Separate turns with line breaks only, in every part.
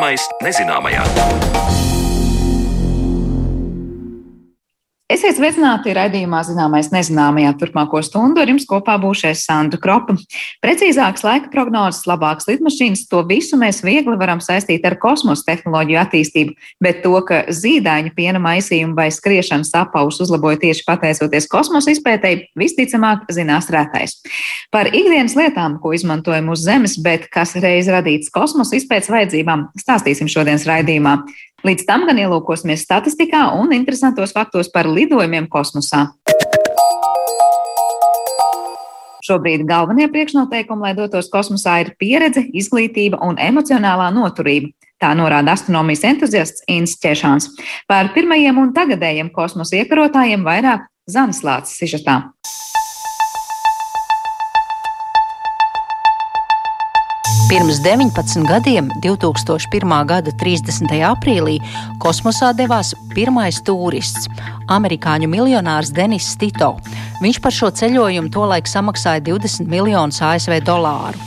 Zināmais nezināmajā.
Esiet sveicināti raidījumā Zināmais nezināmajā turpmāko stundu. Ar jums kopā būšais Sandra Kropa. Precīzāks laika prognozes, labāks lidmašīnas, to visu mēs viegli varam saistīt ar kosmosa tehnoloģiju attīstību, bet to, ka zīdaiņu piena maisījumu vai skriešanas apaus uzlaboja tieši pateicoties kosmosa izpētēji, visticamāk zinās rētais. Par ikdienas lietām, ko izmantojam uz Zemes, bet kas reiz radīts kosmosa izpētes vajadzībām, stāstīsim šodienas raidījumā. Līdz tam gan ielūkosimies statistikā un interesantos faktos par lidojumiem kosmosā. Šobrīd galvenie priekšnoteikumi, lai dotos kosmosā, ir pieredze, izglītība un emocionālā noturība. Tā norāda astronomijas entuziasts Inns Češāns. Par pirmajiem un tagadējiem kosmosa iekarotājiem vairāk Zanas Lācis sižetā.
Pirms 19 gadiem, 2001. gada 30. aprīlī, kosmosā devās pirmais turists - amerikāņu miljonārs Denis Tito. Viņš par šo ceļojumu tolaik samaksāja 20 miljonus ASV dolāru.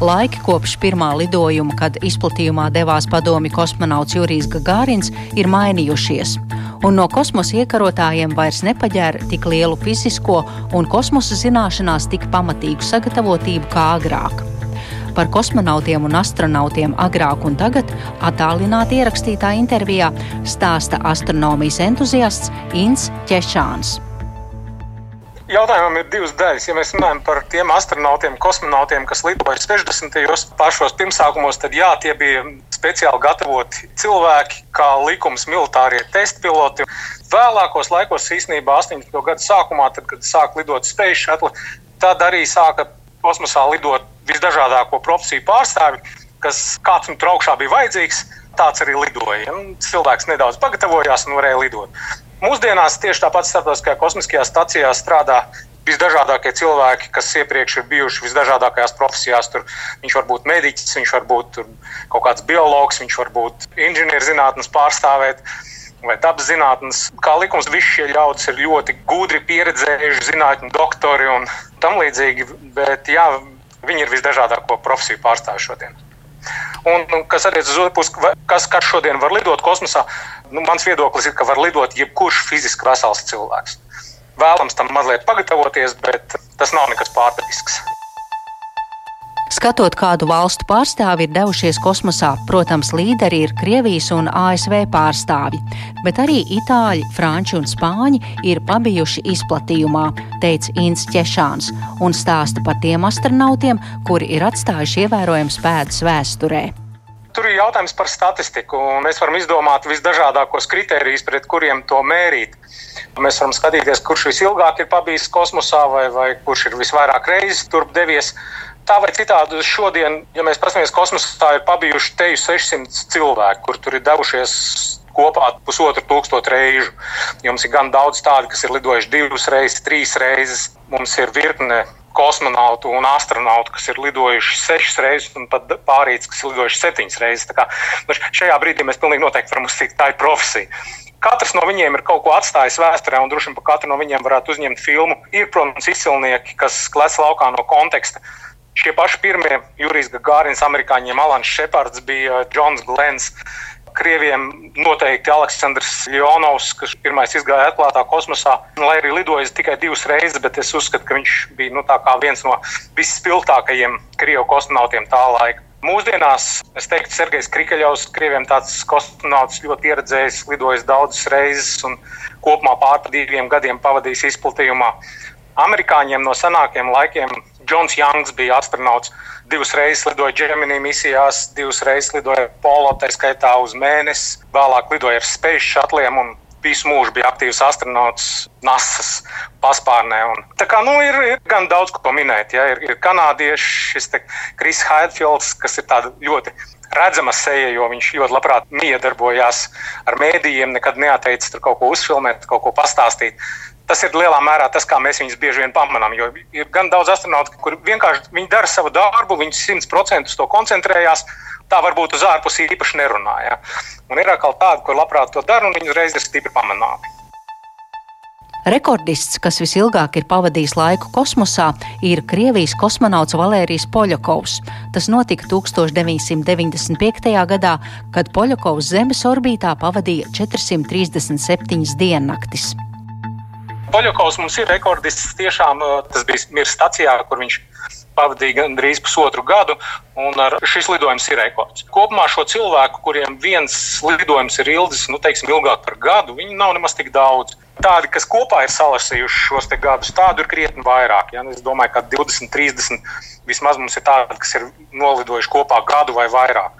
Laiki kopš pirmā lidojuma, kad izplatījumā devās padomi kosmonauts Jurijs Gagārins, ir mainījušies. Un no kosmosa iekarotājiem vairs nepaģēra tik lielu fizisko un kosmosa zināšanās tik pamatīgu sagatavotību kā agrāk par kosmonautiem un astronautiem agrāk un tagad attālināti ierakstītā intervijā stāsta astronomijas entuziasts Inns Češāns.
Jautājumam ir divas daļas. Ja mēs runājam par tiem astronautiem, kosmonautiem, kas lidoja 60. gados, pašos pirmsākumos, tad jā, tie bija speciāli gatavoti cilvēki, kā likums militārie testpiloti. Vēlākos laikos, īstenībā 80. gadu sākumā, tad, kad sāk lidot Space Shuttle, tad arī sāka kosmosā lidot visdažādāko profesiju pārstāvi, kas kāds nu tur augšā bija vajadzīgs, tāds arī lidoja. Un cilvēks nedaudz pagatavojās un varēja lidot. Mūsdienās tieši tāpat starptautiskajā kosmiskajā stacijā strādā visdažādākie cilvēki, kas iepriekš ir bijuši visdažādākajās profesijās. Tur viņš var būt mediķis, viņš var būt kaut kāds biologs, viņš var būt inženierzinātnes pārstāvēt. Vai dabas zinātnes, kā likums, visi šie ļaudis ir ļoti gudri, pieredzējuši zinātņu doktori un tam līdzīgi. Bet, jā, Viņi ir visdažādāko profesiju pārstāvji šodien. Un, kas attiecas uz otru pusi, kas, kas šodien var lidot kosmosā, nu, mans viedoklis ir, ka var lidot jebkurš fiziski vesels cilvēks. Vēlams tam mazliet pagatavoties, bet tas nav nekas pārdabisks.
Skatot, kādu valstu pārstāvi ir devušies kosmosā, protams, līderi ir Krievijas un ASV pārstāvji, bet arī itāļi, franči un spāņi ir pabijuši izplatījumā, teica Inns Češāns, un stāsta par tiem astronautiem, kuri ir atstājuši ievērojams pēdas vēsturē.
Tur ir jautājums par statistiku. Mēs varam izdomāt visdažādākos kritērijus, pret kuriem to mērīt. Mēs varam skatīties, kurš visilgāk ir pabijis kosmosā, vai, vai kurš ir visvairāk reizes turp devies tā vai citādi šodien, ja mēs paskatāmies kosmosā, ir pabijuši teju 600 cilvēku, kur tur ir devušies kopā pusotru tūkstošu reižu. Jums ir gan daudz tādu, kas ir lidojuši divas reizes, trīs reizes. Mums ir virkne kosmonautu un astronautu, kas ir lidojuši sešas reizes, un pat pārīts, kas ir lidojuši septiņas reizes. Kā, nu šajā brīdī mēs pilnīgi noteikti varam uzskatīt, tā ir profesija. Katrs no viņiem ir kaut ko atstājis vēsturē, un droši vien par katru no viņiem varētu uzņemt filmu. Ir, protams, izcilnieki, kas klēc laukā no konteksta. Šie paši pirmie Jurijs Gārins, amerikāņiem Alans Šepards bija Džons Glens. Krieviem noteikti Aleksandrs Ljonovs, kas pirmais izgāja atklātā kosmosā, lai arī lidojis tikai divas reizes, bet es uzskatu, ka viņš bija nu, viens no visspilgtākajiem krievu kosmonautiem tā laika. Mūsdienās es teiktu, Sergejs Krikeļovs, krieviem tāds kosmonauts ļoti pieredzējis, lidojis daudzas reizes un kopumā pār diviem gadiem pavadījis izplatījumā. Amerikāņiem no senākiem laikiem Džons Jangs bija astronauts. Divas reizes lidoja Gemini misijās, divas reizes lidoja Polo, tā skaitā uz mēnesi. Vēlāk lidoja ar Space Shuttle un visu mūžu bija aktīvs astronauts NASA paspārnē. Un, tā kā nu, ir, ir gan daudz ko minēt. Ja? Ir, ir kanādieši, šis Kris Haidfields, kas ir ļoti redzama seja, jo viņš ļoti labprāt miedarbojās ar mēdījiem, nekad neatteicis kaut ko uzfilmēt, kaut ko pastāstīt tas ir lielā mērā tas, kā mēs viņus bieži vien pamanām. Jo ir gan daudz astronautu, kur vienkārši dara savu darbu, viņi simt procentus to koncentrējās. Tā varbūt uz ārpusi īpaši nerunāja. Un ir atkal tādi, kur labprāt to dara, un viņi uzreiz ir stipri pamanāmi.
Rekordists, kas visilgāk ir pavadījis laiku kosmosā, ir Krievijas kosmonauts Valērijas Poļakovs. Tas notika 1995. gadā, kad Poļakovs Zemes orbītā pavadīja 437 diennaktis.
Poļakovs mums ir rekordists. Tiešām tas bija Mirs stacijā, kur viņš pavadīja gandrīz pusotru gadu, un šis lidojums ir rekords. Kopumā šo cilvēku, kuriem viens lidojums ir ilgs, nu, teiksim, ilgāk par gadu, viņi nav nemaz tik daudz. Tādi, kas kopā ir salasījuši šos gadus, tādu ir krietni vairāk. Ja? Es domāju, ka 20, 30 vismaz mums ir tādi, kas ir nolidojuši kopā gadu vai vairāk.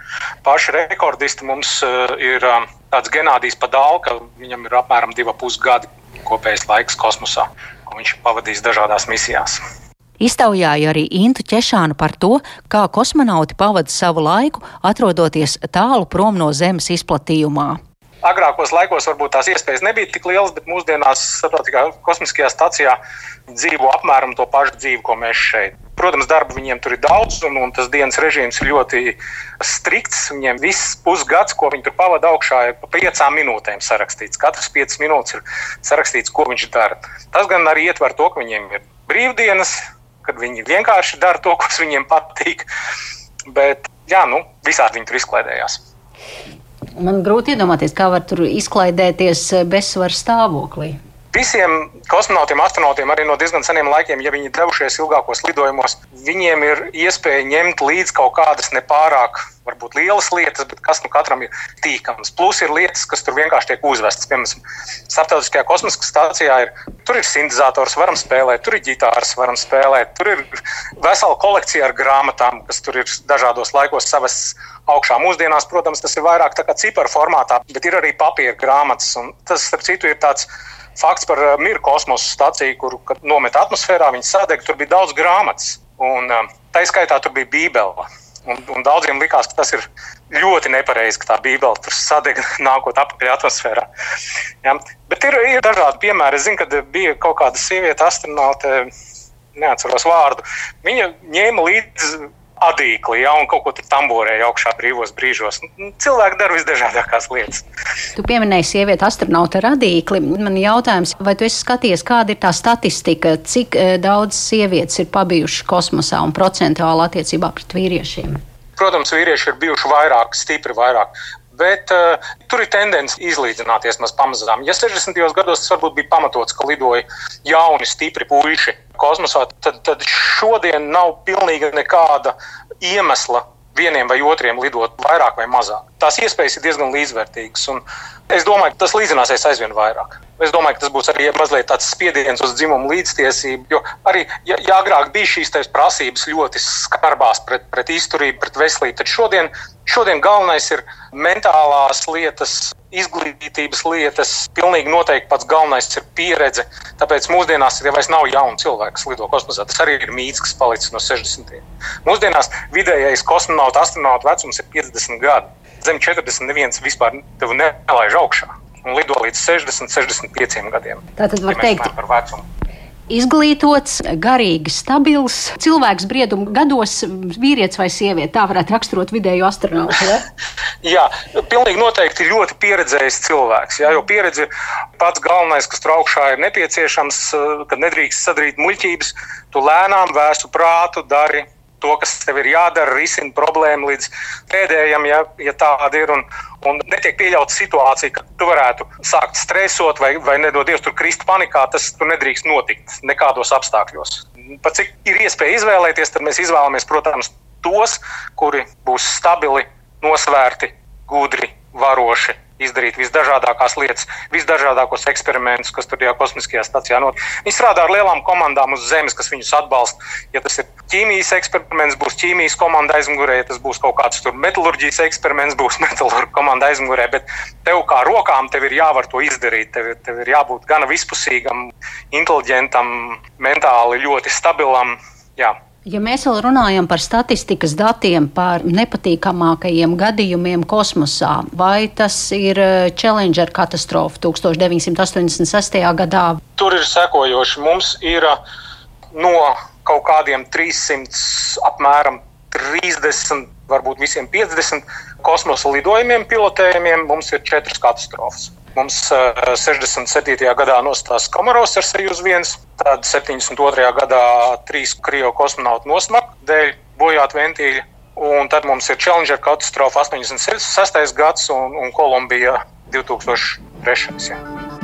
Paši rekordisti mums ir tāds Genādijs Padalka, viņam ir apmēram 2,5 gadi kopējais laiks kosmosā, ko viņš pavadījis dažādās misijās.
Iztaujāju arī Intu Češānu par to, kā kosmonauti pavada savu laiku, atrodoties tālu prom no Zemes izplatījumā.
Agrākos laikos varbūt tās iespējas nebija tik lielas, bet mūsdienās starptautiskajā kosmiskajā stacijā dzīvo apmēram to pašu dzīvi, ko mēs šeit. Protams, darba viņiem tur ir daudz, un, un tas dienas režīms ir ļoti strikts. Viņiem viss pusgads, ko viņi tur pavada augšā, ir pa piecām minūtēm sarakstīts. Katras piecas minūtes ir sarakstīts, ko viņš dara. Tas gan arī ietver to, ka viņiem ir brīvdienas, kad viņi vienkārši dara to, kas viņiem patīk. Bet, jā, nu, visādi viņi tur izklaidējās.
Man grūti iedomāties, kā var tur izklaidēties bezsvaru stāvoklī.
Visiem kosmonautiem, astronautiem arī no diezgan seniem laikiem, ja viņi devušies ilgākos lidojumos, viņiem ir iespēja ņemt līdzi kaut kādas nepārāk, varbūt lielas lietas, bet kas nu katram ir tīkams. Plus ir lietas, kas tur vienkārši tiek uzvestas. Piemēram, Startautiskajā kosmiskajā stācijā ir, tur ir sintēzators, varam spēlēt, tur ir ģitāras, varam spēlēt, tur ir vesela kolekcija ar grāmatām, kas tur ir dažādos laikos savas augšā. Mūsdienās, protams, tas ir vairāk tā kā ciparu formātā, bet ir arī papīra grāmatas. Tas, starp citu, ir tāds fakts par uh, Miru kosmosa staciju, kur nomet atmosfērā, viņi sadeg, tur bija daudz grāmatas. Un uh, tā izskaitā tur bija Bībele. Un, un daudziem likās, ka tas ir ļoti nepareizi, ka tā Bībele tur sadeg nākot atpakaļ atmosfērā. Ja? Bet ir, ir dažādi piemēri. Es zinu, ka bija kaut kāda sieviete, astronaute, neatceros vārdu. Viņa ņēma līdzi adīkli, ja, un kaut ko tur tamborēja augšā brīvos brīžos. Nu, cilvēki dara visdažādākās lietas.
Tu pieminēji sievieti astronauta radīkli. Man jautājums, vai tu esi skatījies, kāda ir tā statistika, cik eh, daudz sievietes ir pabijušas kosmosā un procentuāli attiecībā pret vīriešiem?
Protams, vīrieši ir bijuši vairāk, stipri vairāk. Bet uh, tur ir tendence izlīdzināties maz pamazām. Ja 60. gados tas varbūt bija pamatots, ka lidoja jauni, stipri puiši kosmosā, tad, tad šodien nav pilnīgi nekāda iemesla vieniem vai otriem lidot vairāk vai mazāk. Tās iespējas ir diezgan līdzvērtīgas. Es domāju, ka tas līdzināsies aizvien vairāk. Es domāju, ka tas būs arī mazliet tāds spiediens uz dzimumu līdztiesību. Jo arī, ja, ja agrāk bija šīs prasības ļoti skarbās pret, pret izturību, pret veselību, tad šodien, šodien galvenais ir mentālās lietas, izglītības lietas. Pilnīgi noteikti pats galvenais ir pieredze. Tāpēc mūsdienās ja vairs nav jaunu cilvēku, kas lido kosmosā. Tas arī ir mīts, kas palicis no 60. Mūsdienās vidējais kosmonauta, astronauta vecums ir 50 gadi. Zem 40 neviens vispār tevi nelaiž augšā. Un lido līdz 60, 65 gadiem.
Tā tad var ja teikt par vecumu izglītots, garīgi stabils cilvēks briedumu gados, vīrietis vai sieviete. Tā varētu raksturot vidēju astronautu. Ja?
jā, pilnīgi noteikti ļoti pieredzējis cilvēks. Jā, jo pieredze pats galvenais, kas tur augšā ir nepieciešams, kad nedrīkst sadarīt muļķības, tu lēnām vēstu prātu dari to, kas tev ir jādara, risina problēmu līdz pēdējiem, ja, ja tāda ir. Un, un netiek pieļauta situācija, ka tu varētu sākt stresot vai, vai nedodies tur krist panikā. Tas nedrīkst notikt nekādos apstākļos. Pat cik ir iespēja izvēlēties, tad mēs izvēlamies, protams, tos, kuri būs stabili, nosvērti, gudri, varoši izdarīt visdažādākās lietas, visdažādākos eksperimentus, kas tur tajā kosmiskajā stācijā notiek. Viņi strādā ar lielām komandām uz Zemes, kas viņus atbalsta. Ja tas ir ķīmijas eksperiments, būs ķīmijas komanda aizmugurē, ja tas būs kaut kāds metālurģijas eksperiments, būs metālurģija komanda aizmugurē. Bet tev kā rokām tev ir jāvar to izdarīt. Tev, tev ir jābūt gan vispusīgam, inteliģentam, mentāli ļoti stabilam. Jā.
Ja mēs vēl runājam par statistikas datiem par nepatīkamākajiem gadījumiem kosmosā, vai tas ir eh, Challenger katastrofa 1986. gadā?
Tur ir sekojoši. Mums ir eh, no kaut kādiem 300 apmēram 30 varbūt visiem 50 kosmosa lidojumiem, pilotējumiem, mums ir četras katastrofas. Mums 67. gadā nostājās Komoros ar Sejus 1, tad 72. gadā trīs krievu kosmonauti nosmaka dēļ bojāt ventīļa. Un tad mums ir Challenger katastrofa 86. gads un, un Kolumbija 2003. Ja.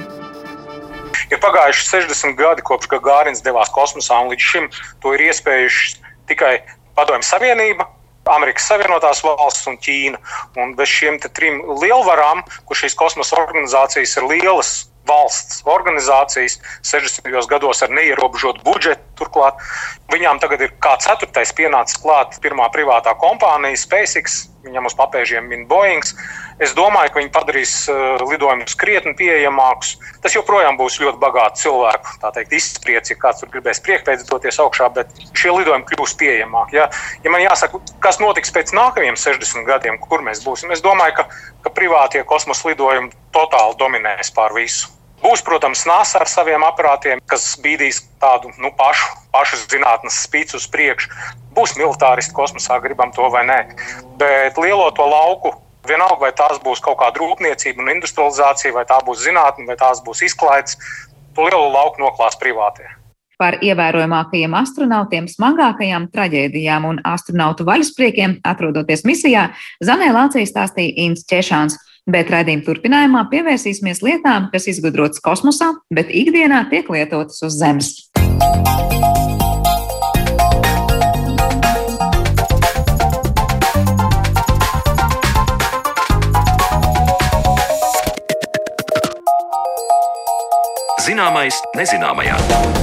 Ir pagājuši 60 gadi, kopš Gārins devās kosmosā, un līdz šim to ir iespējuši tikai Padomju Savienība, Amerikas Savienotās valstis un Ķīna. Un bez šiem trim lielvarām, kur šīs kosmosa organizācijas ir lielas, valsts organizācijas 60. gados ar neierobežotu budžetu. Turklāt viņām tagad ir kā ceturtais pienācis klāt pirmā privātā kompānija SpaceX, viņam uz papēžiem min Boeing. Es domāju, ka viņi padarīs uh, lidojumus krietni pieejamākus. Tas joprojām būs ļoti bagāts cilvēku teikt, izspriedzi, ja kāds tur gribēs priekšpēc doties augšā, bet šie lidojumi kļūs pieejamāki. Ja? ja man jāsaka, kas notiks pēc nākamajiem 60 gadiem, kur mēs būsim, es domāju, ka, ka privātie kosmosa lidojumi totāli dominēs pār visu. Būs, protams, NASA ar saviem aparātiem, kas bīdīs tādu nu, pašu, pašu zinātnes spīdus uz priekšu. Būs militāristi kosmosā, gribam to vai nē. Bet lielo to lauku Vienalga, vai tās būs kaut kāda rūpniecība un industrializācija, vai tā būs zinātnē, vai tās būs izklaides, to lielu lauku noklās privātie.
Par ievērojamākajiem astronautiem, smagākajām traģēdijām un astronautu vaļaspriekiem, atrodoties misijā, Zanē Lācija stāstīja Inns Češāns. Bet raidījuma turpinājumā pievērsīsimies lietām, kas izgudrotas kosmosā, bet ikdienā tiek lietotas uz Zemes. Zināmais nezināmajā.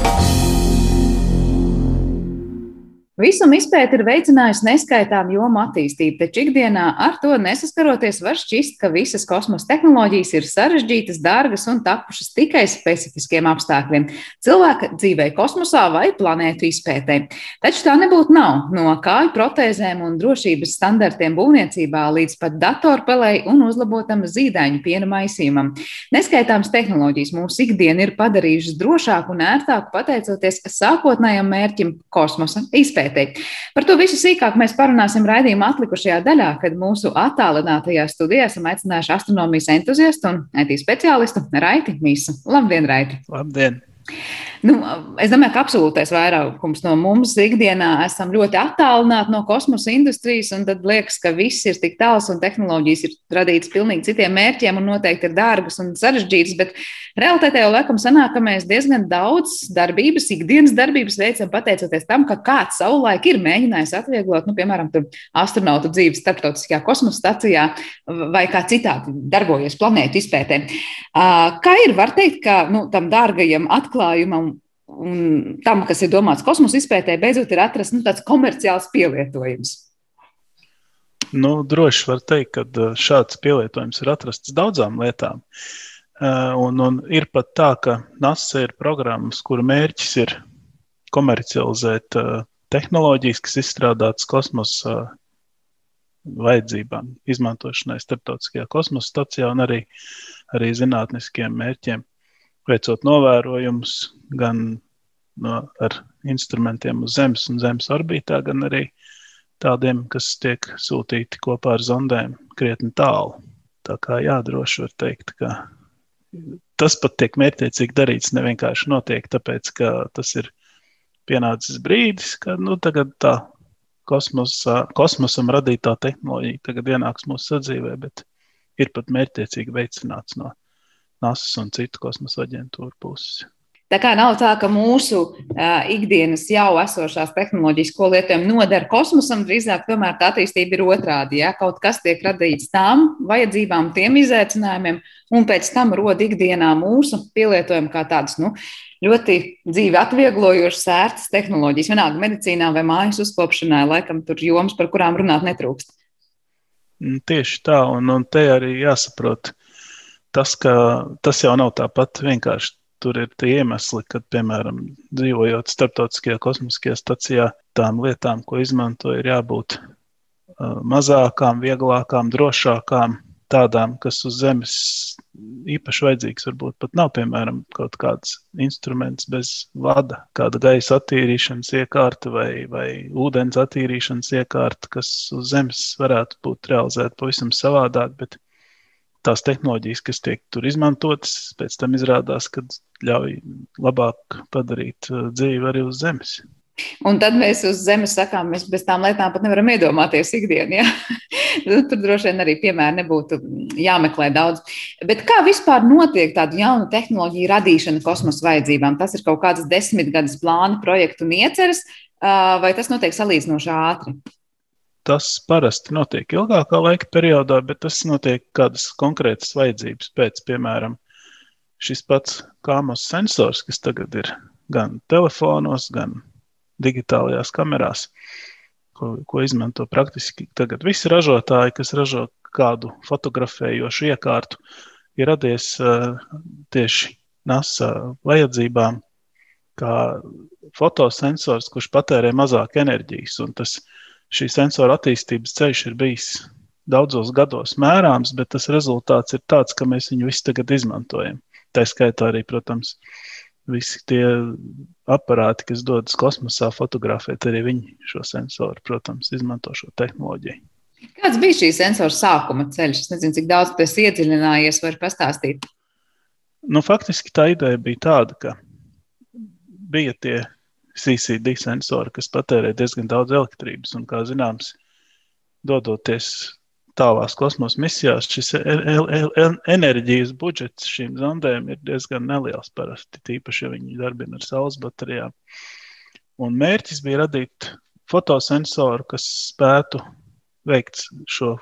Visuma izpēta ir veicinājusi neskaitām jomu attīstību, taču ikdienā ar to nesaskaroties var šķist, ka visas kosmosa tehnoloģijas ir sarežģītas, dārgas un tapušas tikai specifiskiem apstākļiem - cilvēka dzīvei kosmosā vai planētu izpētē. Taču tā nebūtu nav. No kāju protēzēm un drošības standartiem būvniecībā līdz pat datorpelei un uzlabotam zīdaiņu piena maisījumam. Neskaitāmas tehnoloģijas mūsu ikdienu ir padarījušas drošāku un ērtāku pateicoties sākotnējam mērķim - kosmosa izpētē izpētei. Par to visu sīkāk mēs parunāsim raidījuma atlikušajā daļā, kad mūsu attālinātajā studijā esam aicinājuši astronomijas entuziastu un IT speciālistu Raiti Mīsu. Labdien, Raiti!
Labdien!
Nu, es domāju, ka absolūtais vairākums no mums ikdienā esam ļoti attālināti no kosmosa industrijas, un tad liekas, ka viss ir tik tāls un tehnoloģijas ir radītas pilnīgi citiem mērķiem un noteikti ir dārgas un sarežģītas. Bet realitātē jau laikam sanāk, ka mēs diezgan daudz darbības, ikdienas darbības veicam pateicoties tam, ka kāds savulaik ir mēģinājis atvieglot, nu, piemēram, astronautu dzīvi starptautiskajā kosmosa stacijā vai kā citādi darbojas planētu izpētē. Kā ir, var teikt, ka nu, tam dārgajam atklājumam un tam, kas ir domāts kosmosa izpētē, beidzot ir atrasts nu, tāds komerciāls pielietojums.
Nu, droši var teikt, ka šāds pielietojums ir atrasts daudzām lietām. Un, un ir pat tā, ka NASA ir programmas, kuru mērķis ir komercializēt tehnoloģijas, kas izstrādātas kosmosa vajadzībām, izmantošanai starptautiskajā kosmosa stacijā un arī, arī zinātniskiem mērķiem veicot novērojumus gan no, ar instrumentiem uz Zemes un Zemes orbītā, gan arī tādiem, kas tiek sūtīti kopā ar zondēm krietni tālu. Tā kā jādroši var teikt, ka tas pat tiek mērķiecīgi darīts, ne vienkārši notiek, tāpēc, ka tas ir pienācis brīdis, kad nu, tā kosmosa, kosmosam radītā tehnoloģija tagad ienāks mūsu sadzīvē, bet ir pat mērķiecīgi veicināts no NASA un citu kosmosa aģentūru puses.
Tā kā nav tā, ka mūsu uh, ikdienas jau esošās tehnoloģijas, ko lietojam, noder kosmosam, drīzāk tomēr tā attīstība ir otrādi. Ja? Kaut kas tiek radīts tām vajadzībām, tiem izaicinājumiem, un pēc tam rod ikdienā mūsu pielietojumu kā tādas nu, ļoti dzīvi atvieglojošas, ērtas tehnoloģijas. Vienalga medicīnā vai mājas uzkopšanā, laikam tur jomas, par kurām runāt netrūkst.
Tieši tā, un, un te arī jāsaprot, tas, ka tas jau nav tāpat vienkārši. Tur ir tie iemesli, kad, piemēram, dzīvojot starptautiskajā kosmiskajā stacijā, tām lietām, ko izmanto, ir jābūt mazākām, vieglākām, drošākām. tādām, kas uz Zemes īpaši vajadzīgs, varbūt pat nav, piemēram, kaut kāds instruments bez vada, kāda gaisa attīrīšanas iekārta vai, vai ūdens attīrīšanas iekārta, kas uz Zemes varētu būt realizēta pavisam savādāk, bet tās tehnoloģijas, kas tiek tur izmantotas, pēc tam izrādās, ka ļauj labāk padarīt uh, dzīvi arī uz Zemes.
Un tad mēs uz zemes sakām, mēs bez tām lietām pat nevaram iedomāties ikdienā. Ja? Nu, tur droši vien arī piemēri nebūtu jāmeklē daudz. Bet kā vispār notiek tādu jaunu tehnoloģiju radīšana kosmosa vajadzībām? Tas ir kaut kāds desmitgades plāna projektu un ieceres, vai tas notiek salīdzinoši ātri?
Tas parasti notiek ilgākā laika periodā, bet tas notiek kādas konkrētas vajadzības pēc, piemēram, šis pats kāmos sensors, kas tagad ir gan telefonos, gan digitālajās kamerās, ko, ko izmanto praktiski tagad visi ražotāji, kas ražo kādu fotografējošu iekārtu, ir radies uh, tieši NASA vajadzībām, kā fotosensors, kurš patērē mazāk enerģijas. Tas, šī sensora attīstības ceļš ir bijis daudzos gados mērāms, bet tas rezultāts ir tāds, ka mēs viņu visi tagad izmantojam. Tā skaitā arī, protams, visi tie aparāti, kas dodas kosmosā, fotografēt, arī viņi šo sensoru, protams, izmanto šo tehnoloģiju.
Kāds bija šī sensora sākuma ceļš? Es nezinu, cik daudz tas iedziļinājies, var pastāstīt.
Nu, faktiski tā ideja bija tāda, ka bija tie CCD sensori, kas patērē diezgan daudz elektrības, un, kā zināms, dodoties tālās kosmosa misijās šis enerģijas budžets šīm zondēm ir diezgan neliels parasti, tīpaši, ja viņi darbina ar saules baterijām. Un mērķis bija radīt fotosensoru, kas spētu veikt šo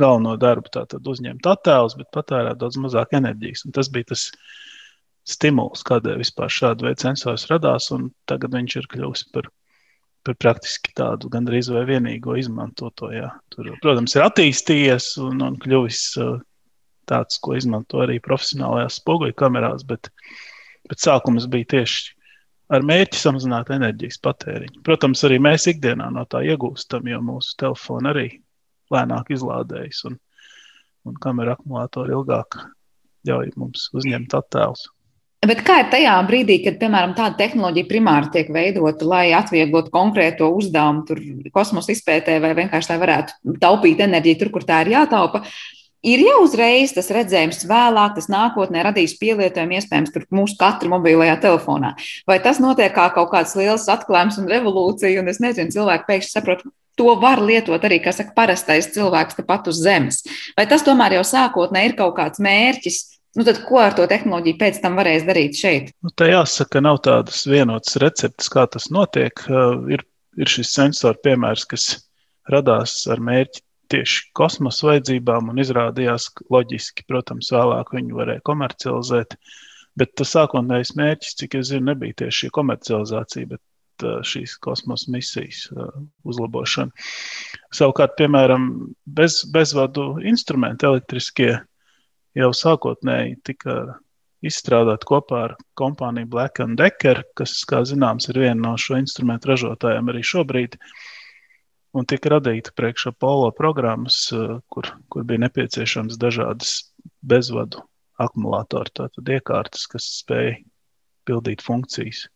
galveno darbu, tātad uzņemt attēlus, bet patērēt daudz mazāk enerģijas. Un tas bija tas stimuls, kādēļ vispār šāda veida sensors radās, un tagad viņš ir kļuvis par par praktiski tādu gandrīz vai vienīgo izmantoto. Tur, protams, ir attīstījies un, un kļuvis uh, tāds, ko izmanto arī profesionālajās spoguļu kamerās, bet, bet sākums bija tieši ar mērķi samazināt enerģijas patēriņu. Protams, arī mēs ikdienā no tā iegūstam, jo mūsu telefoni arī lēnāk izlādējas un, un kamera akumulātori ilgāk ļauj mums uzņemt attēlus.
Bet kā ir tajā brīdī, kad, piemēram, tāda tehnoloģija primāri tiek veidota, lai atvieglotu konkrēto uzdevumu, tur kosmosa izpētē vai vienkārši lai varētu taupīt enerģiju tur, kur tā ir jātaupa? Ir jau uzreiz tas redzējums, vēlāk tas nākotnē radīs pielietojumu iespējams tur mūsu katra mobilajā telefonā. Vai tas notiek kā kaut kāds liels atklājums un revolūcija, un es nezinu, cilvēki pēkšņi saprot, to var lietot arī, kā saka, parastais cilvēks tepat uz zemes. Vai tas tomēr jau sākotnē ir kaut kāds mērķis, Nu, tad ko ar to tehnoloģiju pēc tam varēs darīt šeit?
Nu, tā jāsaka, nav tādas vienotas receptes, kā tas notiek. Ir, ir šis sensors piemērs, kas radās ar mērķi tieši kosmosa vajadzībām un izrādījās loģiski. Protams, vēlāk viņu varēja komercializēt. Bet tas sākotnējais mērķis, cik es zinu, nebija tieši šī komercializācija, bet šīs kosmosa misijas uzlabošana. Savukārt, piemēram, bez, bezvadu instrumenti elektriskie jau sākotnēji tika izstrādāti kopā ar kompāniju Black Decker, kas, kā zināms, ir viena no šo instrumentu ražotājiem arī šobrīd. Un tika radīta priekšā polo programmas, eh, kur, kur bija nepieciešams dažādas bezvadu akumulātori, tātad iekārtas, kas spēja pildīt funkcijas,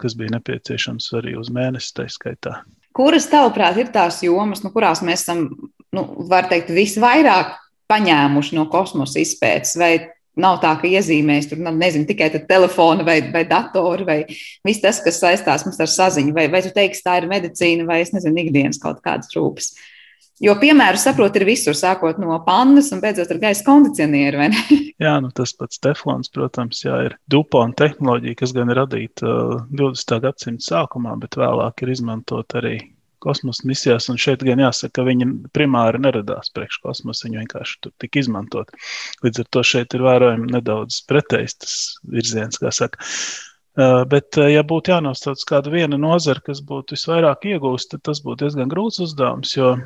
kas bija nepieciešams arī uz mēnesi tā skaitā.
Kuras, tavuprāt, ir tās jomas, nu, kurās mēs esam, nu, var teikt, visvairāk paņēmuši no kosmosa izpētes, vai nav tā, ka iezīmēs tur, nu, nezinu, tikai telefona vai, vai datori vai viss tas, kas saistās mums ar saziņu, vai, vai tu teiksi, tā ir medicīna vai, es nezinu, ikdienas kaut kādas rūpes. Jo, piemēram, saprot, ir visur, sākot no pannas un beidzot ar gaisa kondicionieru.
jā, nu tas pats teflons, protams, jā, ir DuPont tehnoloģija, kas gan ir radīta uh, 20. gadsimta sākumā, bet vēlāk ir izmantot arī kosmosa misijās, un šeit gan jāsaka, ka viņi primāri neradās priekš kosmosa, viņi vienkārši tur tika izmantot. Līdz ar to šeit ir vērojami nedaudz pretējs tas virziens, kā saka. Uh, bet, uh, ja būtu jānosauc kāda viena nozara, kas būtu visvairāk iegūsta, tad tas būtu diezgan grūts uzdevums, jo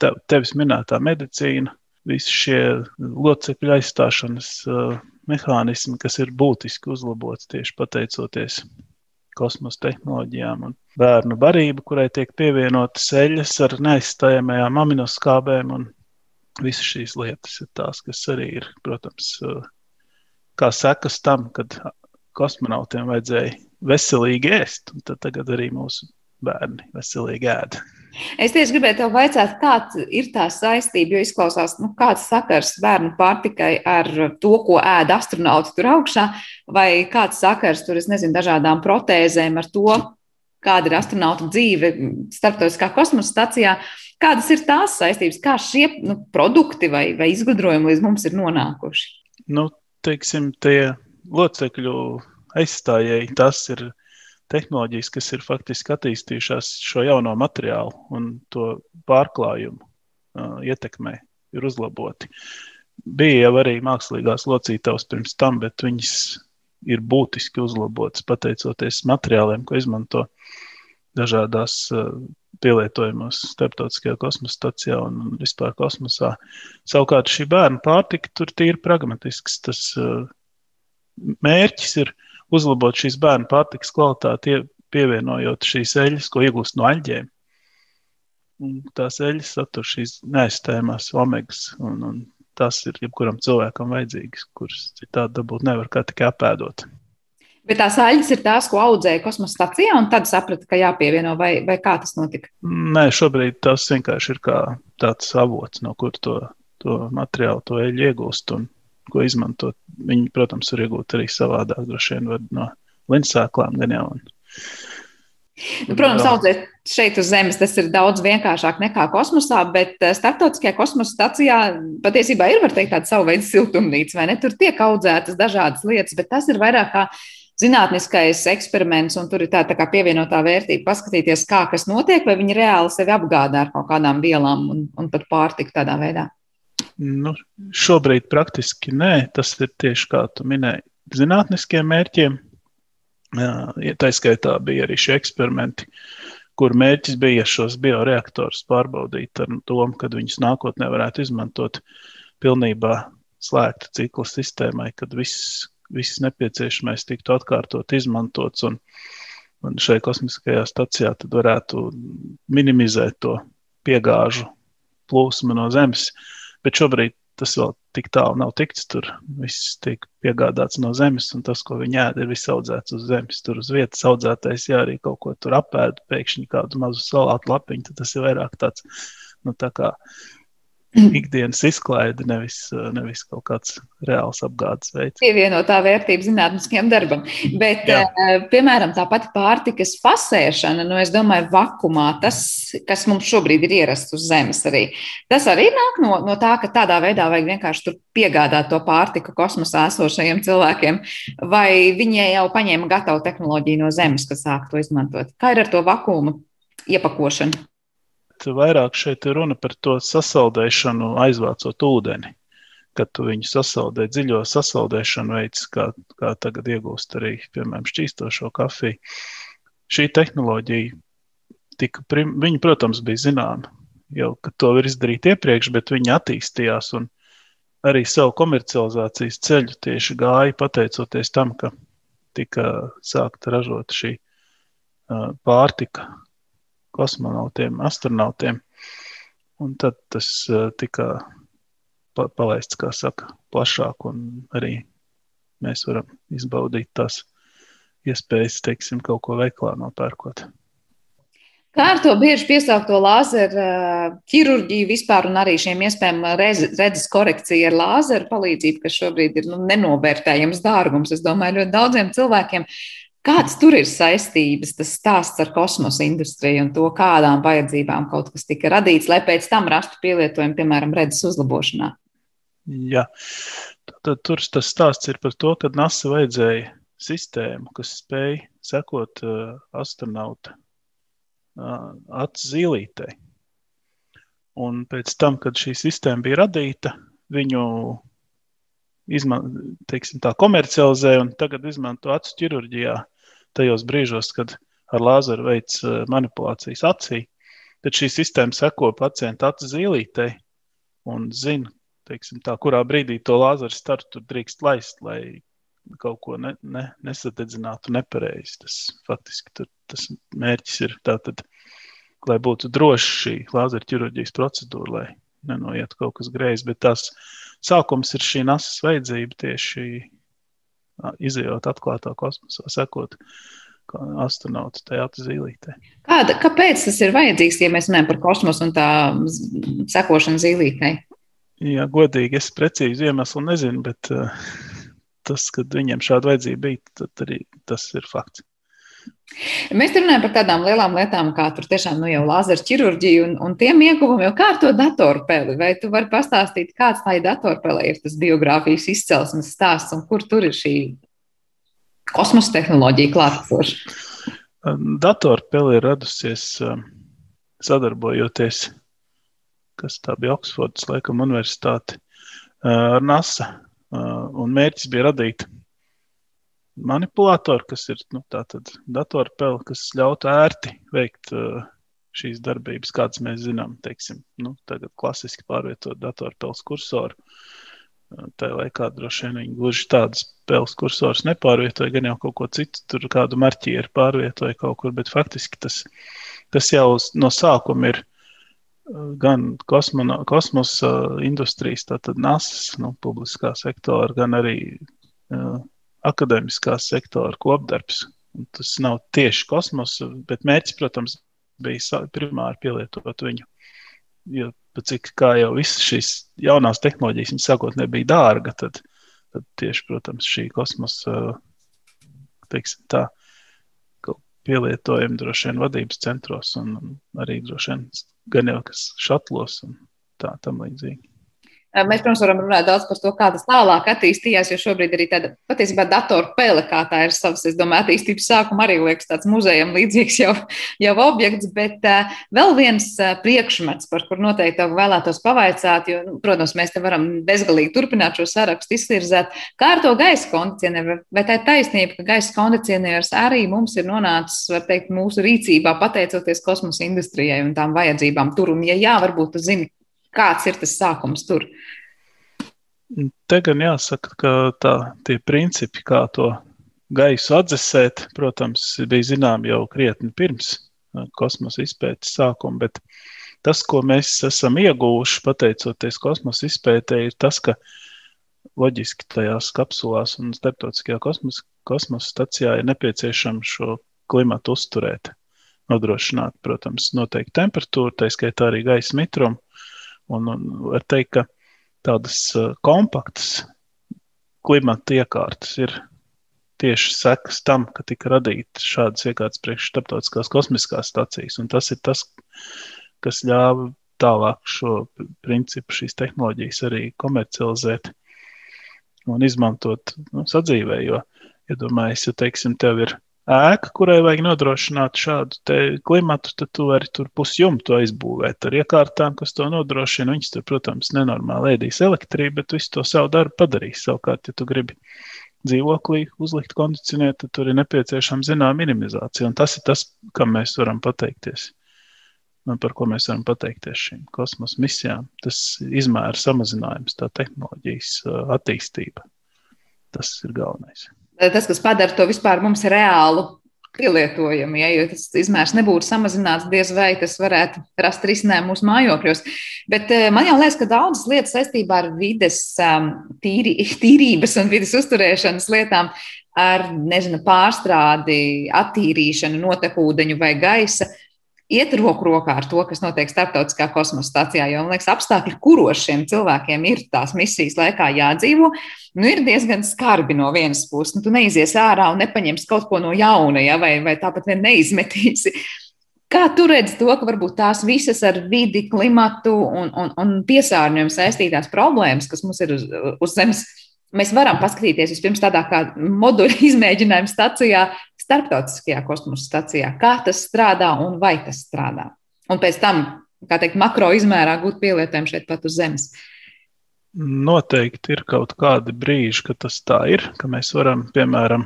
tev, tevis minētā medicīna, visi šie locekļu aizstāšanas uh, mehānismi, kas ir būtiski uzlabots tieši pateicoties kosmosa tehnoloģijām un bērnu barību, kurai tiek pievienotas eļļas ar neaizstājamajām aminoskābēm visas šīs lietas ir tās, kas arī ir, protams, kā sekas tam, kad kosmonautiem vajadzēja veselīgi ēst, un tagad arī mūsu bērni veselīgi ēda.
Es tieši gribēju te jautāt, kāda ir tā saistība, jo izklausās, nu, kāds sakars bērnu pārtikai ar to, ko ēd astronauti tur augšā, vai kāds sakars tur, es nezinu, dažādām protēzēm ar to, kāda ir astronauta dzīve starptautiskā kosmosa stacijā. Kādas ir tās saistības, kā šie nu, produkti vai, vai izgudrojumi līdz mums ir nonākuši?
Nu, teiksim, tie locekļu aizstājēji, tas ir tehnoloģijas, kas ir faktiski attīstījušās šo jauno materiālu un to pārklājumu uh, ietekmē, ir uzlaboti. Bija jau arī mākslīgās locītavas pirms tam, bet viņas ir būtiski uzlabotas pateicoties materiāliem, ko izmanto dažādās uh, pielietojumos starptautiskajā kosmosa stacijā un vispār kosmosā. Savukārt šī bērnu pārtika tur ir pragmatisks. Tas uh, mērķis ir uh, uzlabot šīs bērnu pārtikas kvalitāti, pievienojot šīs eļļas, ko iegūst no aļģiem. Un tās eļļas satur šīs neaizstājamās omegas, un, un tas ir jebkuram cilvēkam vajadzīgs, kurus citādi dabūt nevar kā tikai apēdot.
Bet tās aļģes ir tās, ko audzēja kosmosa stācijā, un tad saprata, ka jāpievieno, vai, vai kā tas notika?
Nē, šobrīd tas vienkārši ir kā tāds avots, no kur to, to materiālu, to eļļu iegūst. Un ko izmantot. Viņi, protams, var iegūt arī savādāk, droši vien no linsāklām gan jau. Un,
Nu, protams, audzēt šeit uz Zemes tas ir daudz vienkāršāk nekā kosmosā, bet eh, starptautiskajā kosmosa stacijā patiesībā ir, var teikt, tāda savu veidu siltumnīca, vai ne? Tur tiek audzētas dažādas lietas, bet tas ir vairāk kā zinātniskais eksperiments, un tur ir tā, tā kā pievienotā vērtība paskatīties, kā kas notiek, vai viņi reāli sevi apgādā ar kaut kādām vielām un, un pat pārtiku tādā veidā.
Nu, šobrīd praktiski nē, tas ir tieši kā tu minēji, zinātniskiem mērķiem. Tā skaitā bija arī šie eksperimenti, kur mērķis bija šos bioreaktorus pārbaudīt ar domu, ka viņus nākotnē varētu izmantot pilnībā slēgta cikla sistēmai, kad viss, viss nepieciešamais tiktu atkārtot, izmantots. Un, un šai kosmiskajā stacijā varētu minimizēt to piegāžu plūsmu no Zemes. Uh, Bet šobrīd tas vēl tik tālu nav tikts. Tur viss tiek piegādāts no zemes, un tas, ko viņi ēd, ir viss audzēts uz zemes. Tur uz vietas audzētais, ja arī kaut ko tur apēd, pēkšņi kādu mazu salātu lapiņu, tad tas ir vairāk tāds, nu, tā kā ikdienas izklaide, nevis, nevis kaut kāds reāls apgādes veids.
Pievienotā vērtība zinātniskiem darbam. Bet, Jā. Eh, piemēram, tā pati pārtikas fasēšana, nu, es domāju, vakumā, tas, kas mums šobrīd ir ierasts uz Zemes arī, tas arī nāk no, no tā, ka tādā veidā vajag vienkārši tur piegādāt to pārtiku kosmosā esošajiem cilvēkiem, vai viņi jau paņēma gatavu tehnoloģiju no Zemes, kas sāk to izmantot. Kā ir ar to vakumu iepakošanu?
Vairāk šeit ir runa par to sasaldēšanu, aizvācot ūdeni. Kad tu viņu sasaldē, dziļo sasaldēšanu veids, kā, kā tagad iegūst arī, piemēram, šķīstošo kafiju. Šī tehnoloģija, tika, viņa, protams, bija zināma jau, ka to var izdarīt iepriekš, bet viņi attīstījās un arī savu komercializācijas ceļu tieši gāja pateicoties tam, ka tika sākta ražot šī uh, pārtika, kosmonautiem, astronautiem. Un tad tas uh, tika pa palaists, kā saka, plašāk, un arī mēs varam izbaudīt tās iespējas, teiksim, kaut ko veiklā nopērkot.
Kā ar to bieži piesaukto lāzeru ķirurģiju vispār un arī šiem iespējamiem redzes korekciju ar lāzeru palīdzību, kas šobrīd ir nu, nenovērtējams dārgums. Es domāju, ļoti daudziem cilvēkiem Kādas tur ir saistības, tas stāsts ar kosmosa industriju un to, kādām vajadzībām kaut kas tika radīts, lai pēc tam rastu pielietojumu, piemēram, redzes uzlabošanā?
Jā, tad tur tas stāsts ir par to, ka NASA vajadzēja sistēmu, kas spēj sekot uh, astronauta uh, acu zīlītei. Un pēc tam, kad šī sistēma bija radīta, viņu izman, teiksim, tā, komercializē un tagad izmanto acu ķirurģijā tajos brīžos, kad ar lāzeru veids eh, manipulācijas acī. Tad šī sistēma seko pacienta acu zīlītei un zina, teiksim, tā, kurā brīdī to lāzeru startu drīkst laist, lai kaut ko ne, ne, nesadedzinātu nepareizi. Tas faktiski tur, tas mērķis ir tātad, lai būtu droši šī lāzera ķirurģijas procedūra, lai nenoiet kaut kas greizi. Bet tās sākums ir šī nasas vajadzība tieši izjūt atklātā kosmosā, sekot astronautu tajā zīlītē.
Kāda, kāpēc tas ir vajadzīgs, ja mēs runājam par kosmosu un tā sekošanu zīlītei?
Jā, godīgi, es precīzi iemeslu nezinu, bet uh, tas, ka viņiem šāda vajadzība bija, tad arī tas ir fakts.
Mēs runājam par tādām lielām lietām, kā tur tiešām nu, jau lāzera ķirurģija un, un tiem ieguvumiem, jau kā ar to datorpeli. Vai tu vari pastāstīt, kāds tā datorpele ir tas biogrāfijas izcelsmes stāsts un kur tur ir šī kosmosa tehnoloģija klātesoša?
Datorpele ir radusies sadarbojoties, kas tā bija Oksfordas, laikam, universitāte ar NASA. Un mērķis bija radīt manipulātori, kas ir nu, datorpeli, kas ļautu ērti veikt uh, šīs darbības, kādas mēs zinām. Teiksim, nu, tagad klasiski pārvietot datorpels kursoru. Uh, tajā laikā droši vien viņi gluži tādas spēles kursors nepārvietoja, gan jau kaut ko citu, tur kādu marķieru pārvietoja kaut kur, bet faktiski tas, tas jau no sākuma ir uh, gan kosmono, kosmosa industrijas, tātad NASA, nu, publiskā sektora, gan arī uh, akadēmiskā sektora kopdarbs. Tas nav tieši kosmosa, bet mērķis, protams, bija primāri pielietot viņu. Jo, cik kā jau visas šīs jaunās tehnoloģijas, viņas sākotnēji bija dārga, tad, tad tieši, protams, šī kosmosa, tā, pielietojumi droši vien vadības centros un arī droši vien gan jau kas šatlos un tā tam līdzīgi.
Mēs, protams, varam runāt daudz par to, kā tas tālāk attīstījās, jo šobrīd arī tāda patiesībā datorpēle, kā tā ir savs, es domāju, attīstības sākuma arī liekas tāds muzejam līdzīgs jau, jau objekts, bet uh, vēl viens priekšmets, par kur noteikti vēlētos pavaicāt, jo, nu, protams, mēs te varam bezgalīgi turpināt šo sarakstu izvirzēt, kā ar to gaisa kondicionieru, vai tā ir taisnība, ka gaisa kondicionieris arī mums ir nonācis, var teikt, mūsu rīcībā pateicoties kosmosa industrijai un tām vajadzībām tur, un ja jā, varbūt tu zini, Kāds ir tas sākums tur?
Te gan jāsaka, ka tā, tie principi, kā to gaisu atdzesēt, protams, bija zināmi jau krietni pirms uh, kosmosa izpētes sākuma, bet tas, ko mēs esam ieguvuši pateicoties kosmosa izpētē, ir tas, ka loģiski tajās kapsulās un starptautiskajā kosmosa, kosmosa stacijā ir nepieciešams šo klimatu uzturēt, nodrošināt, protams, noteikti temperatūru, tā skaitā arī gaisa mitrumu Un, un var teikt, ka tādas uh, kompaktas klimata iekārtas ir tieši sekas tam, ka tika radītas šādas iekārtas priekš starptautiskās kosmiskās stacijas. Un tas ir tas, kas ļāva tālāk šo principu, šīs tehnoloģijas arī komercializēt un izmantot nu, sadzīvē. Jo, ja domājies, ja teiksim, tev ir ēka, kurai vajag nodrošināt šādu klimatu, tad tu vari tur pusjumtu aizbūvēt ar iekārtām, kas to nodrošina. Viņas tur, protams, nenormāli ēdīs elektrību, bet visu to savu darbu padarīs. Savukārt, ja tu gribi dzīvoklī uzlikt kondicionēt, tad tur ir nepieciešama zināma minimizācija. Un tas ir tas, kam mēs varam pateikties. Un par ko mēs varam pateikties šīm kosmosa misijām. Tas izmēra samazinājums, tā tehnoloģijas uh, attīstība. Tas ir galvenais
tas, kas padara to vispār mums reālu pielietojumu. Ja, jo tas izmērs nebūtu samazināts, diez vai tas varētu rast risinājumu mūsu mājokļos. Bet eh, man jau liekas, ka daudzas lietas saistībā ar vides um, tīri, tīrības un vidas uzturēšanas lietām, ar nezinu, pārstrādi, attīrīšanu, notekūdeņu vai gaisa iet roku rokā ar to, kas notiek starptautiskā kosmosa stācijā. Jo, man liekas, apstākļi, kuros šiem cilvēkiem ir tās misijas laikā jādzīvo, nu, ir diezgan skarbi no vienas puses. Nu, tu neizies ārā un nepaņemsi kaut ko no jauna, ja, vai, vai tāpat vien neizmetīsi. Kā tu redzi to, ka varbūt tās visas ar vidi, klimatu un, un, un piesārņojumu saistītās problēmas, kas mums ir uz, uz Zemes, mēs varam paskatīties vispirms tādā kā moduļa izmēģinājuma stacijā, starptautiskajā kosmosa stacijā, kā tas strādā un vai tas strādā. Un pēc tam, kā teikt, makro izmērā gūt pielietojumu šeit pat uz Zemes.
Noteikti ir kaut kādi brīži, kad tas tā ir, ka mēs varam, piemēram,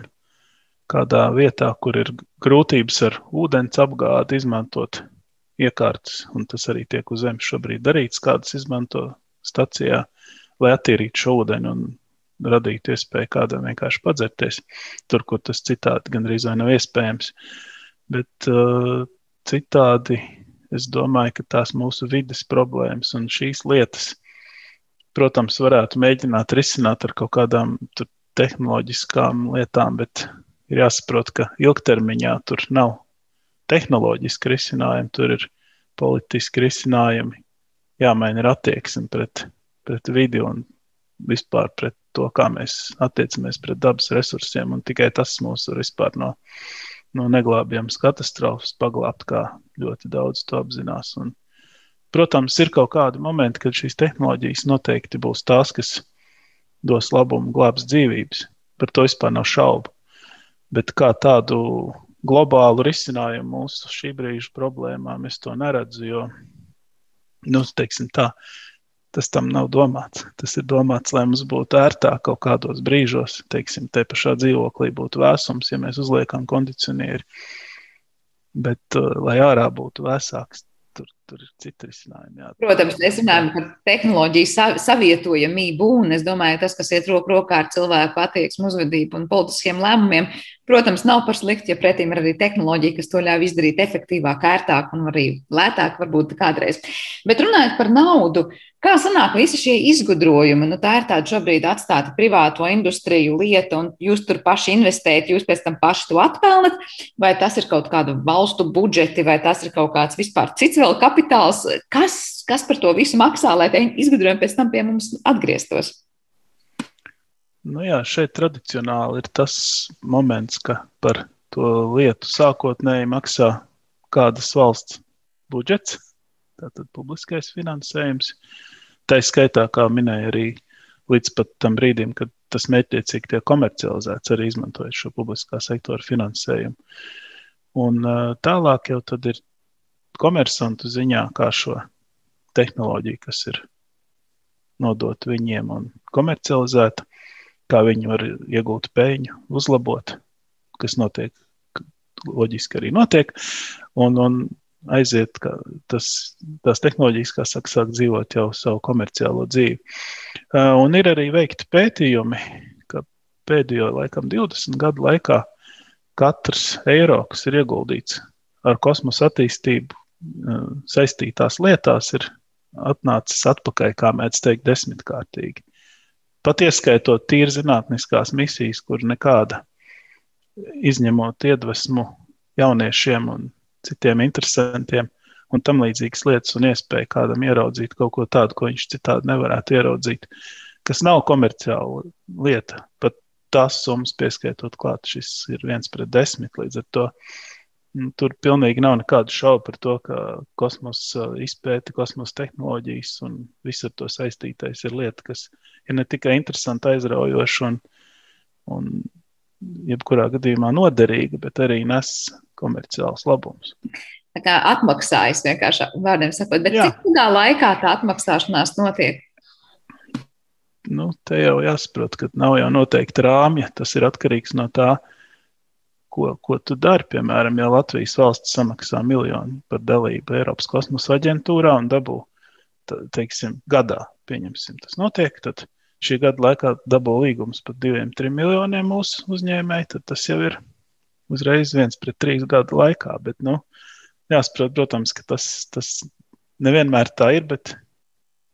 kādā vietā, kur ir grūtības ar ūdens apgādi, izmantot iekārtas, un tas arī tiek uz Zemes šobrīd darīts, kādas izmanto stacijā, lai attīrītu šo ūdeni un radītu iespēju kādam vienkārši padzerties, tur, kur tas citādi gandrīz vai nav iespējams. Bet uh, citādi es domāju, ka tās mūsu vidas problēmas un šīs lietas, protams, varētu mēģināt risināt ar kaut kādām tehnoloģiskām lietām, bet ir jāsaprot, ka ilgtermiņā tur nav tehnoloģiski risinājumi, tur ir politiski risinājumi, jāmaina ir attieksme pret, pret vidi un vispār pret to, kā mēs attiecamies pret dabas resursiem. Tikai tas mūs var vispār no, no neglābjamas katastrofas paglābt, kā ļoti daudz to apzinās. Un, protams, ir kaut kādi momenti, kad šīs tehnoloģijas noteikti būs tās, kas dos labumu, glābs dzīvības. Par to vispār nav šaubu. Bet kā tādu globālu risinājumu mūsu šī brīža problēmām es to neredzu, jo, nu, teiksim tā, tas tam nav domāts. Tas ir domāts, lai mums būtu ērtāk kaut kādos brīžos, teiksim, te pašā dzīvoklī būtu vēsums, ja mēs uzliekam kondicionieri. Bet, uh, lai ārā būtu vēsāks, tur, tur ir citi risinājumi. Jā.
Protams, mēs runājam par tehnoloģiju savietojamību, un es domāju, tas, kas iet roku rokā ar cilvēku attieksmu, uzvedību un politiskiem lēmumiem, protams, nav par sliktu, ja pretīm ir arī tehnoloģija, kas to ļauj izdarīt efektīvāk, ērtāk un arī lētāk, varbūt kādreiz. Bet runājot par naudu, Kā sanāk visi šie izgudrojumi? Nu, tā ir tāda šobrīd atstāta privāto industriju lieta, un jūs tur paši investējat, jūs pēc tam paši to atpelnat, vai tas ir kaut kāda valstu budžeti, vai tas ir kaut kāds vispār cits vēl kapitāls? Kas, kas par to visu maksā, lai tie izgudrojumi pēc tam pie mums atgrieztos?
Nu jā, šeit tradicionāli ir tas moments, ka par to lietu sākotnēji maksā kādas valsts budžets, tātad publiskais finansējums. Tā skaitā, kā minēja arī līdz tam brīdim, kad tas mērķiecīgi tiek komercializēts, arī izmantojot šo publiskā sektora finansējumu. Un tālāk jau ir komersantu ziņā, kā šo tehnoloģiju, kas ir nodot viņiem un komercializēta, kā viņi var iegūt peļņu, uzlabot, kas notiek, loģiski arī notiek. Un, un aiziet, ka tas, tās tehnoloģijas, kā saka, sāk dzīvot jau savu komerciālo dzīvi. Uh, un ir arī veikti pētījumi, ka pēdējo laikam 20 gadu laikā katrs eiro, kas ir ieguldīts ar kosmosa attīstību saistītās lietās, ir atnācis atpakaļ, kā mēdz teikt, desmitkārtīgi. Pat ieskaitot tīri zinātniskās misijas, kur nekāda izņemot iedvesmu jauniešiem un citiem interesantiem un tam līdzīgas lietas un iespēja kādam ieraudzīt kaut ko tādu, ko viņš citādi nevarētu ieraudzīt, kas nav komerciāla lieta. Pat tās summas pieskaitot klāt, šis ir viens pret desmit līdz ar to. Nu, tur pilnīgi nav nekādu šaubu par to, ka kosmosa izpēta, kosmosa tehnoloģijas un viss ar to saistītais ir lieta, kas ir ne tikai interesanti, aizraujoša un, un jebkurā gadījumā noderīga, bet arī nes komerciāls labums.
Tā kā atmaksājas vienkārši vārdiem sakot, bet Jā. cik ilgā laikā tā atmaksāšanās notiek?
Nu, te jau jāsaprot, ka nav jau noteikti rāmja. Tas ir atkarīgs no tā, ko, ko tu dari. Piemēram, ja Latvijas valsts samaksā miljonu par dalību Eiropas kosmosa aģentūrā un dabū, teiksim, gadā, pieņemsim, tas notiek, tad šī gada laikā dabū līgums par diviem, trim miljoniem mūsu uzņēmēji, tad tas jau ir uzreiz viens pret trīs gadu laikā. Bet, nu, jāsaprot, protams, ka tas, tas nevienmēr tā ir, bet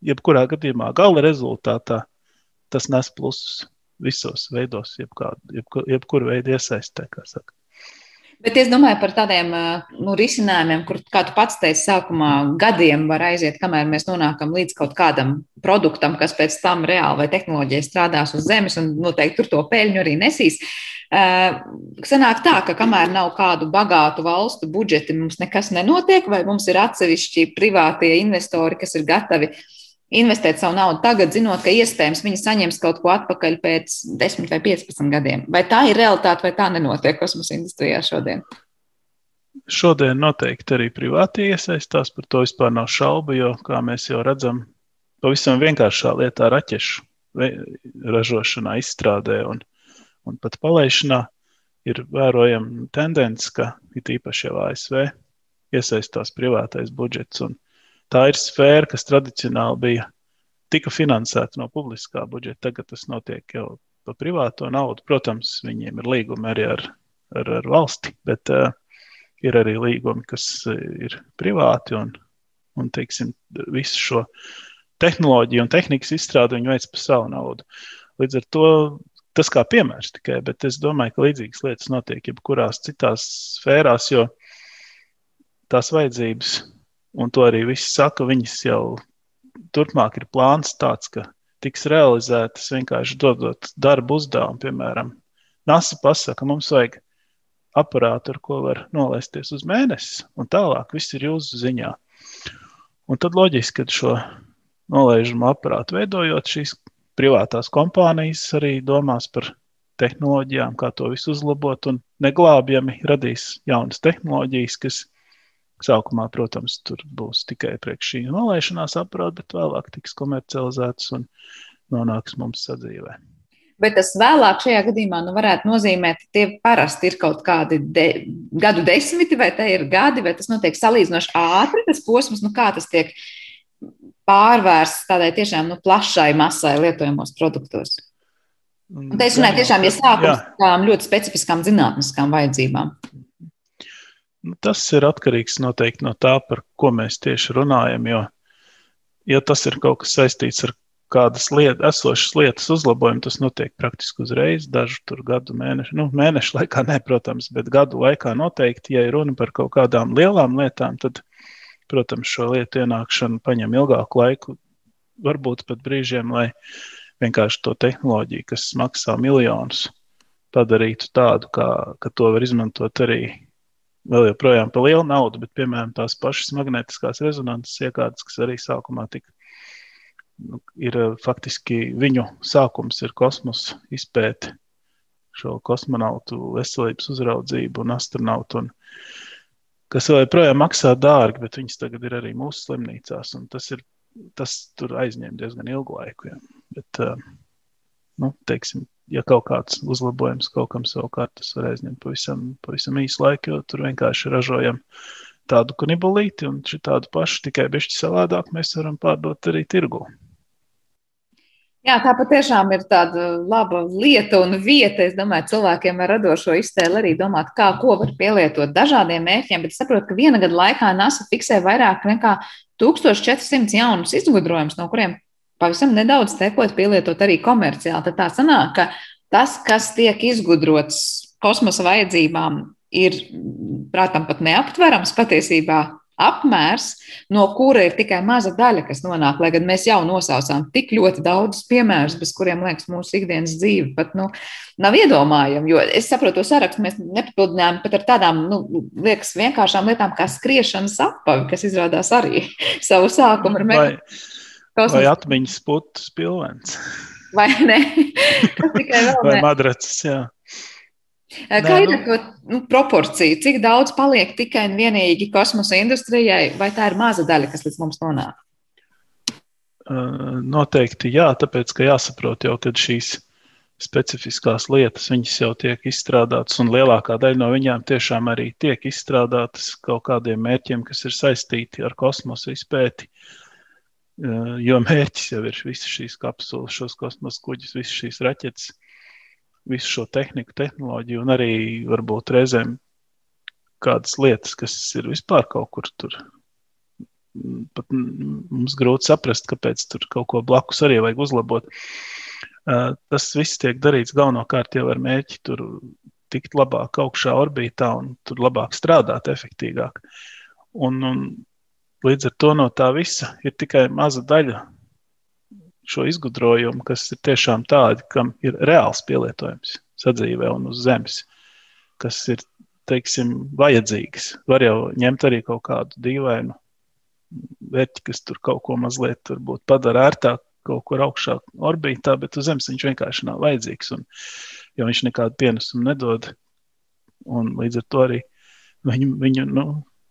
jebkurā gadījumā gala rezultātā tas nes plusus visos veidos, jebkādu, jebkur, jebkuru veidu iesaistē, kā saka.
Bet es domāju par tādiem nu, risinājumiem, kur, kā tu pats teici, sākumā gadiem var aiziet, kamēr mēs nonākam līdz kaut kādam produktam, kas pēc tam reāli vai tehnoloģija strādās uz zemes un noteikti tur to peļņu arī nesīs. Sanāk tā, ka kamēr nav kādu bagātu valstu budžeti, mums nekas nenotiek, vai mums ir atsevišķi privātie investori, kas ir gatavi uh, investēt savu naudu tagad, zinot, ka iespējams viņi saņems kaut ko atpakaļ pēc 10 vai 15 gadiem. Vai tā ir realitāte, vai tā nenotiek kosmosa industrijā šodien?
Šodien noteikti arī privāti iesaistās, par to vispār nav šaubu, jo, kā mēs jau redzam, pavisam vienkāršā lietā raķešu ražošanā, izstrādē un, un pat palaišanā ir vērojama tendence, ka it īpaši jau ASV iesaistās privātais budžets. Un, tā ir sfēra, kas tradicionāli bija tika finansēta no publiskā budžeta. Tagad tas notiek jau pa privāto naudu. Protams, viņiem ir līgumi arī ar, ar, ar valsti, bet uh, ir arī līgumi, kas ir privāti un, un teiksim, visu šo tehnoloģiju un tehnikas izstrādi viņi veic par savu naudu. Līdz ar to tas kā piemērs tikai, bet es domāju, ka līdzīgas lietas notiek jebkurās citās sfērās, jo tās vajadzības, un to arī viss saka, viņas jau turpmāk ir plāns tāds, ka tiks realizētas vienkārši dodot darbu uzdevumu, piemēram, NASA pasaka, mums vajag aparātu, ar ko var nolaisties uz mēnesi, un tālāk viss ir jūsu ziņā. Un tad loģiski, ka šo nolaižamo aparātu veidojot, šīs privātās kompānijas arī domās par tehnoloģijām, kā to visu uzlabot, un neglābjami radīs jaunas tehnoloģijas, kas sākumā, protams, tur būs tikai priekš šī nolaišanās aparāta, bet vēlāk tiks komercializētas un nonāks mums sadzīvē.
Bet tas vēlāk šajā gadījumā nu, varētu nozīmēt, ka tie parasti ir kaut kādi de, gadu desmiti, vai te ir gadi, vai tas notiek salīdzinoši ātri, tas posms, nu kā tas tiek pārvērsts tādai tiešām nu, plašai masai lietojamos produktos. Un te es runāju tiešām, ja sākums tādām ļoti specifiskām zinātniskām vajadzībām.
Nu, tas ir atkarīgs noteikti no tā, par ko mēs tieši runājam. Jo, ja tas ir kaut kas saistīts ar kādas liet, esošas lietas uzlabojumu, tas notiek praktiski uzreiz, dažu tur gadu mēnešu, nu, mēnešu laikā, ne, protams, bet gadu laikā noteikti, ja ir runa par kaut kādām lielām lietām, tad, protams, šo lietu ienākšana paņem ilgāku laiku, varbūt pat brīžiem, lai vienkārši to tehnoloģiju, kas maksā miljonus, padarītu tādu, kā, ka to var izmantot arī vēl joprojām par lielu naudu, bet, piemēram, tās pašas magnetiskās rezonanses iekārtas, kas arī sākumā tika nu, ir eh, faktiski viņu sākums, ir kosmosa izpēte, šo kosmonautu veselības uzraudzību un astronautu. Un, kas vēl joprojām maksā dārgi, bet viņas tagad ir arī mūsu slimnīcās. Tas, ir, tas tur aizņem diezgan ilgu laiku. Ja. Bet, eh, nu, teiksim, ja kaut kāds uzlabojums kaut kam savukārt, tas var aizņemt pavisam, pavisam īsu laiku, jo tur vienkārši ražojam tādu kanibulīti un šādu pašu, tikai bišķi savādāk mēs varam pārdot arī tirgu.
Jā, tā patiešām ir tāda laba lieta un vieta. Es domāju, cilvēkiem ar radošo iztēli arī domāt, kā ko var pielietot dažādiem mērķiem. Bet saprotu, ka viena gada laikā NASA fiksē vairāk nekā 1400 jaunus izgudrojumus, no kuriem pavisam nedaudz tekot pielietot arī komerciāli. Tad tā sanāk, ka tas, kas tiek izgudrots kosmosa vajadzībām, ir, prātam, pat neaptverams patiesībā apmērs, no kura ir tikai maza daļa, kas nonāk. Lai gan mēs jau nosaucām tik ļoti daudzus piemērus, bez kuriem, liekas, mūsu ikdienas dzīve pat nu, nav iedomājama. Jo es saprotu, to sarakstu mēs nepapildinājām pat ar tādām, nu, liekas, vienkāršām lietām kā skriešanas apavi, kas izrādās arī savu sākumu ar
mēģinājumu. Vai, vai atmiņas putas pilvens.
Vai ne? Tas tikai vēl.
Vai madracis, jā.
Kā ir nu, to nu, proporcija? Cik daudz paliek tikai un vienīgi kosmosa industrijai, vai tā ir maza daļa, kas līdz mums nonāk?
Noteikti jā, tāpēc ka jāsaprot jau, ka šīs specifiskās lietas jau tiek izstrādātas, un lielākā daļa no viņām tiešām arī tiek izstrādātas kaut kādiem mērķiem, kas ir saistīti ar kosmosa izpēti. Jo mērķis jau ir visas šīs kapsulas, šos kosmosa kuģus, visas šīs raķetes visu šo tehniku, tehnoloģiju un arī varbūt reizēm kādas lietas, kas ir vispār kaut kur tur. Pat mums grūti saprast, kāpēc tur kaut ko blakus arī vajag uzlabot. Tas viss tiek darīts galvenokārt jau ar mērķi tur tikt labāk augšā orbītā un tur labāk strādāt, efektīvāk. Un, un līdz ar to no tā visa ir tikai maza daļa šo izgudrojumu, kas ir tiešām tādi, kam ir reāls pielietojums sadzīvē un uz zemes, kas ir teiksim, vajadzīgs. Var jau ņemt arī kaut kādu dīvainu vērķi, kas tur kaut ko mazliet padara ērtāk, kaut kur augšā orbītā, bet uz Zemes viņš vienkārši nav vajadzīgs. Un, jo viņš nekādu pienesumu nedod, un līdz ar to arī viņu, viņu nu,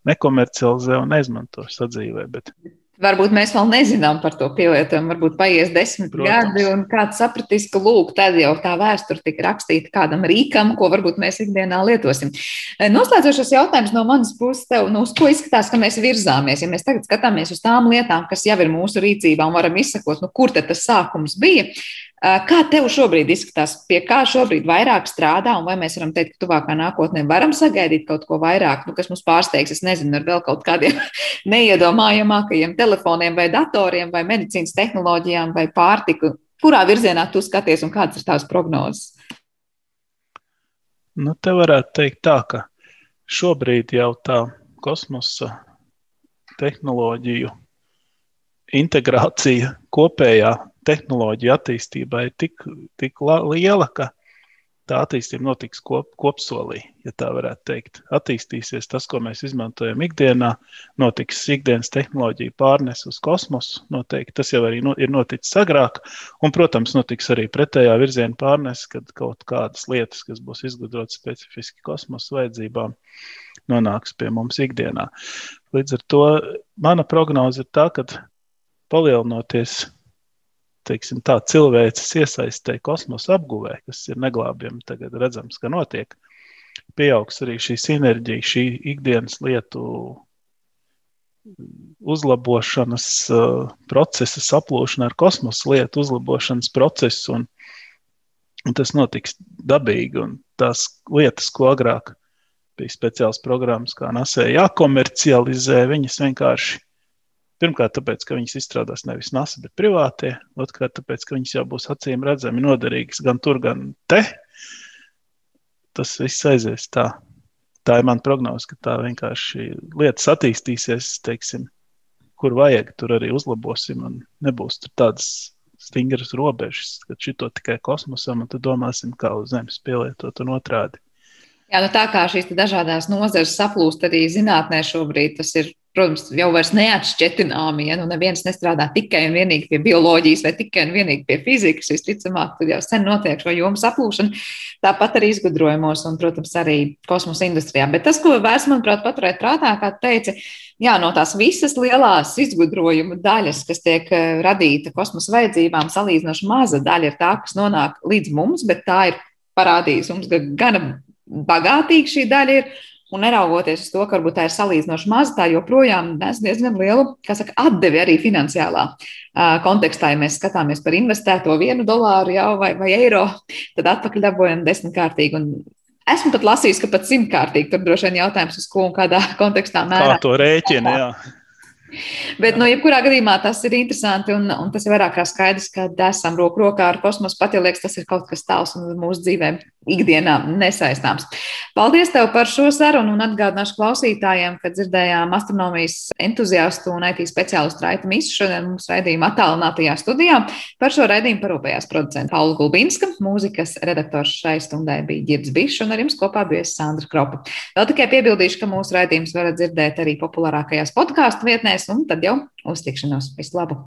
nekomercializē un neizmanto sadzīvē. Bet...
Varbūt mēs vēl nezinām par to pielietojumu, varbūt paies desmit Protams. gadi, un kāds sapratīs, ka lūk, tad jau tā vēsture tika rakstīta kādam rīkam, ko varbūt mēs ikdienā lietosim. Eh, noslēdzošais jautājums no manas puses, tev, nu, uz ko izskatās, ka mēs virzāmies? Ja mēs tagad skatāmies uz tām lietām, kas jau ir mūsu rīcībā un varam izsakot, nu, kur tas sākums bija, Kā tev šobrīd izskatās, pie kā šobrīd vairāk strādā, un vai mēs varam teikt, ka tuvākā nākotnē varam sagaidīt kaut ko vairāk, nu, kas mums pārsteigs, es nezinu, ar vēl kaut kādiem neiedomājamākajiem telefoniem vai datoriem vai medicīnas tehnoloģijām vai pārtiku? Kurā virzienā tu skaties un kādas ir tās prognozes?
Nu, te varētu teikt tā, ka šobrīd jau tā kosmosa tehnoloģiju integrācija kopējā tehnoloģija attīstībā ir tik, tik liela, ka tā attīstība notiks kop, kopsolī, ja tā varētu teikt. Attīstīsies tas, ko mēs izmantojam ikdienā, notiks ikdienas tehnoloģija pārnes uz kosmosu. Noteikti tas jau arī no, ir noticis agrāk, un, protams, notiks arī pretējā virziena pārnes, kad kaut kādas lietas, kas būs izgudrotas specifiski kosmosa vajadzībām, nonāks pie mums ikdienā. Līdz ar to mana prognoze ir tā, ka palielinoties teiksim, tā, cilvēces iesaistē kosmosa apguvē, kas ir neglābjami, tagad redzams, ka notiek, pieaugs arī šī sinerģija, šī ikdienas lietu uzlabošanas uh, procesa saplūšana ar kosmosa lietu uzlabošanas procesu. Un, un tas notiks dabīgi. Un tās lietas, ko agrāk bija speciāls programmas, kā NASA jākomercializē, viņas vienkārši Pirmkārt, tāpēc, ka viņas izstrādās nevis NASA, bet privātie. Otrkārt, tāpēc, ka viņas jau būs acīm redzami noderīgas gan tur, gan te. Tas viss aizies tā. Tā ir mana prognoze, ka tā vienkārši lietas attīstīsies, teiksim, kur vajag, tur arī uzlabosim. Nebūs tādas stingras robežas, ka šito tikai kosmosam, un tad domāsim, kā uz Zemes pielietot un otrādi.
Jā, nu tā kā šīs dažādas nozares saplūst arī zinātnē šobrīd, tas ir protams, jau vairs neatšķetināmi. Ja? Nu, neviens nestrādā tikai un vienīgi pie bioloģijas vai tikai un vienīgi pie fizikas. Visticamāk, tur jau sen notiek šo jomu saplūšana. Tāpat arī izgudrojumos un, protams, arī kosmosa industrijā. Bet tas, ko vērts, manuprāt, paturēt prātā, kā teica, jā, no tās visas lielās izgudrojuma daļas, kas tiek eh, radīta kosmosa vajadzībām, salīdzinoši maza daļa ir tā, kas nonāk līdz mums, bet tā ir parādījusi mums gana bagātīga šī daļa. Ir, Un neraugoties uz to, ka varbūt tā ir salīdzinoši maza, tā joprojām nes diezgan lielu saka, atdevi arī finansiālā uh, kontekstā. Ja mēs skatāmies par investēto vienu dolāru jau, vai, vai eiro, tad atpakaļ dabūjam desmitkārtīgi. Un esmu pat lasījis, ka pat simtkārtīgi tur droši vien jautājums, uz ko un kādā kontekstā mērā.
Kā to rēķina, jā.
Bet, nu, jebkurā gadījumā tas ir interesanti, un, un tas ir vairāk kā skaidrs, ka esam roku rokā ar kosmosu. Pat ja liekas, tas ir kaut kas tāls un mūsu dzīvēm ikdienā nesaistāms. Paldies tev par šo sarunu un atgādināšu klausītājiem, ka dzirdējām astronomijas entuziastu un IT speciālistu Raita Mīsu šodien mums raidījuma attālinātajā studijā. Par šo raidījumu parūpējās producenta Paula Gulbinska, mūzikas redaktors šai stundai bija Girds Bišs un ar jums kopā bija Sandra Kropa. Vēl tikai piebildīšu, ka mūsu raidījums varat dzirdēt arī populārākajās podkāstu vietnēs un tad jau uz tikšanos. Visu labu!